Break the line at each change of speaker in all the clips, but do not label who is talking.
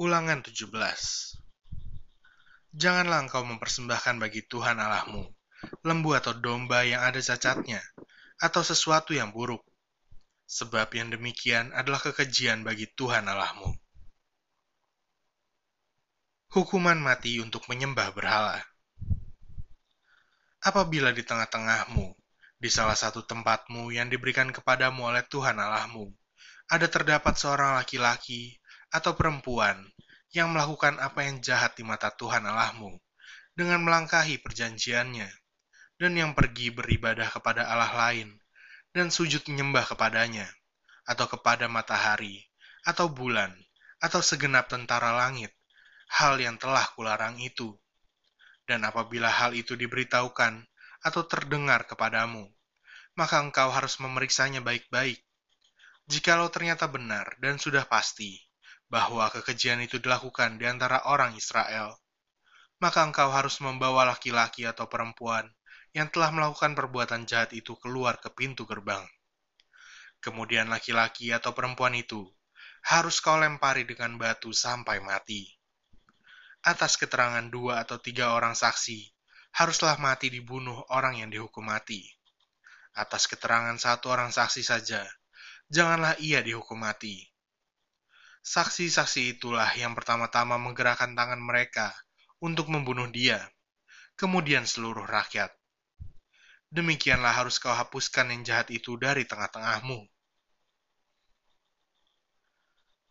Ulangan 17 Janganlah engkau mempersembahkan bagi Tuhan Allahmu lembu atau domba yang ada cacatnya, atau sesuatu yang buruk, sebab yang demikian adalah kekejian bagi Tuhan Allahmu. Hukuman mati untuk menyembah berhala. Apabila di tengah-tengahmu, di salah satu tempatmu yang diberikan kepadamu oleh Tuhan Allahmu, ada terdapat seorang laki-laki atau perempuan yang melakukan apa yang jahat di mata Tuhan Allahmu dengan melangkahi perjanjiannya dan yang pergi beribadah kepada Allah lain dan sujud menyembah kepadanya atau kepada matahari atau bulan atau segenap tentara langit hal yang telah kularang itu. Dan apabila hal itu diberitahukan atau terdengar kepadamu maka engkau harus memeriksanya baik-baik. Jikalau ternyata benar dan sudah pasti bahwa kekejian itu dilakukan di antara orang Israel, maka engkau harus membawa laki-laki atau perempuan yang telah melakukan perbuatan jahat itu keluar ke pintu gerbang. Kemudian laki-laki atau perempuan itu harus kau lempari dengan batu sampai mati. Atas keterangan dua atau tiga orang saksi, haruslah mati dibunuh orang yang dihukum mati. Atas keterangan satu orang saksi saja, janganlah ia dihukum mati Saksi-saksi itulah yang pertama-tama menggerakkan tangan mereka untuk membunuh dia, kemudian seluruh rakyat. Demikianlah harus kau hapuskan yang jahat itu dari tengah-tengahmu.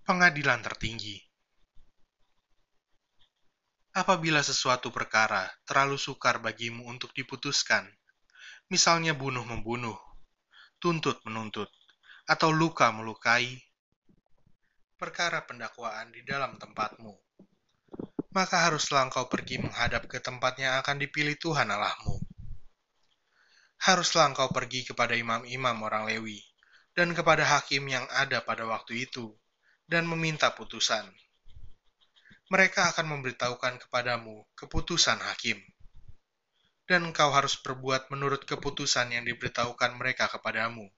Pengadilan tertinggi Apabila sesuatu perkara terlalu sukar bagimu untuk diputuskan, misalnya bunuh-membunuh, tuntut-menuntut, atau luka melukai, perkara pendakwaan di dalam tempatmu. Maka haruslah engkau pergi menghadap ke tempat yang akan dipilih Tuhan Allahmu. Haruslah engkau pergi kepada imam-imam orang Lewi dan kepada hakim yang ada pada waktu itu dan meminta putusan. Mereka akan memberitahukan kepadamu keputusan hakim. Dan engkau harus berbuat menurut keputusan yang diberitahukan mereka kepadamu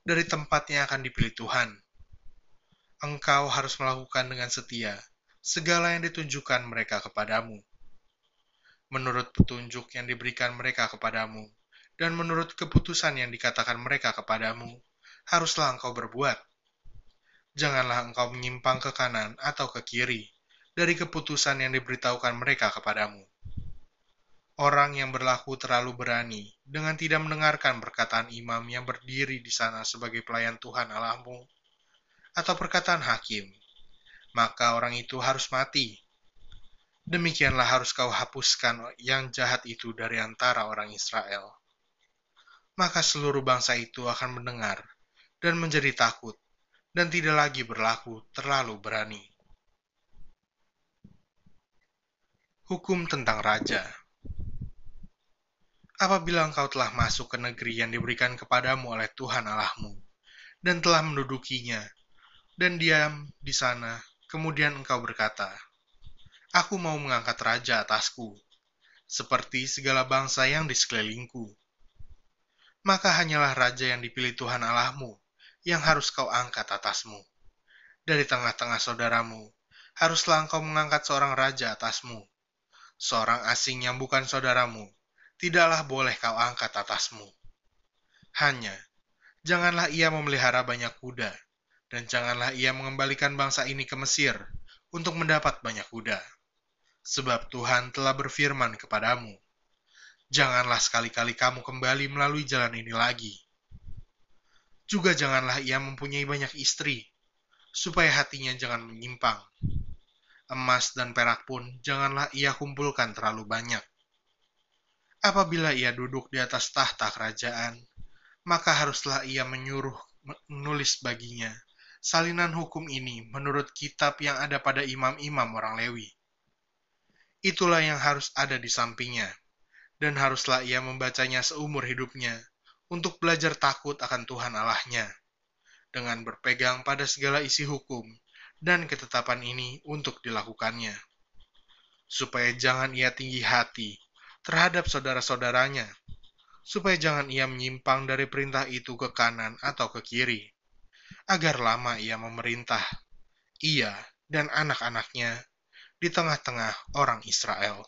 dari tempat yang akan dipilih Tuhan engkau harus melakukan dengan setia segala yang ditunjukkan mereka kepadamu. Menurut petunjuk yang diberikan mereka kepadamu, dan menurut keputusan yang dikatakan mereka kepadamu, haruslah engkau berbuat. Janganlah engkau menyimpang ke kanan atau ke kiri dari keputusan yang diberitahukan mereka kepadamu. Orang yang berlaku terlalu berani dengan tidak mendengarkan perkataan imam yang berdiri di sana sebagai pelayan Tuhan Allahmu, atau perkataan hakim, maka orang itu harus mati. Demikianlah harus kau hapuskan yang jahat itu dari antara orang Israel. Maka seluruh bangsa itu akan mendengar dan menjadi takut, dan tidak lagi berlaku terlalu berani. Hukum tentang raja Apabila engkau telah masuk ke negeri yang diberikan kepadamu oleh Tuhan Allahmu, dan telah mendudukinya, dan diam di sana. Kemudian engkau berkata, Aku mau mengangkat raja atasku, seperti segala bangsa yang di sekelilingku. Maka hanyalah raja yang dipilih Tuhan Allahmu yang harus kau angkat atasmu. Dari tengah-tengah saudaramu, haruslah engkau mengangkat seorang raja atasmu. Seorang asing yang bukan saudaramu, tidaklah boleh kau angkat atasmu. Hanya, janganlah ia memelihara banyak kuda, dan janganlah ia mengembalikan bangsa ini ke Mesir untuk mendapat banyak kuda. Sebab Tuhan telah berfirman kepadamu, Janganlah sekali-kali kamu kembali melalui jalan ini lagi. Juga janganlah ia mempunyai banyak istri, supaya hatinya jangan menyimpang. Emas dan perak pun janganlah ia kumpulkan terlalu banyak. Apabila ia duduk di atas tahta kerajaan, maka haruslah ia menyuruh menulis baginya salinan hukum ini menurut kitab yang ada pada imam-imam orang Lewi. Itulah yang harus ada di sampingnya, dan haruslah ia membacanya seumur hidupnya untuk belajar takut akan Tuhan Allahnya, dengan berpegang pada segala isi hukum dan ketetapan ini untuk dilakukannya. Supaya jangan ia tinggi hati terhadap saudara-saudaranya, supaya jangan ia menyimpang dari perintah itu ke kanan atau ke kiri agar lama ia memerintah. Ia dan anak-anaknya di tengah-tengah orang Israel.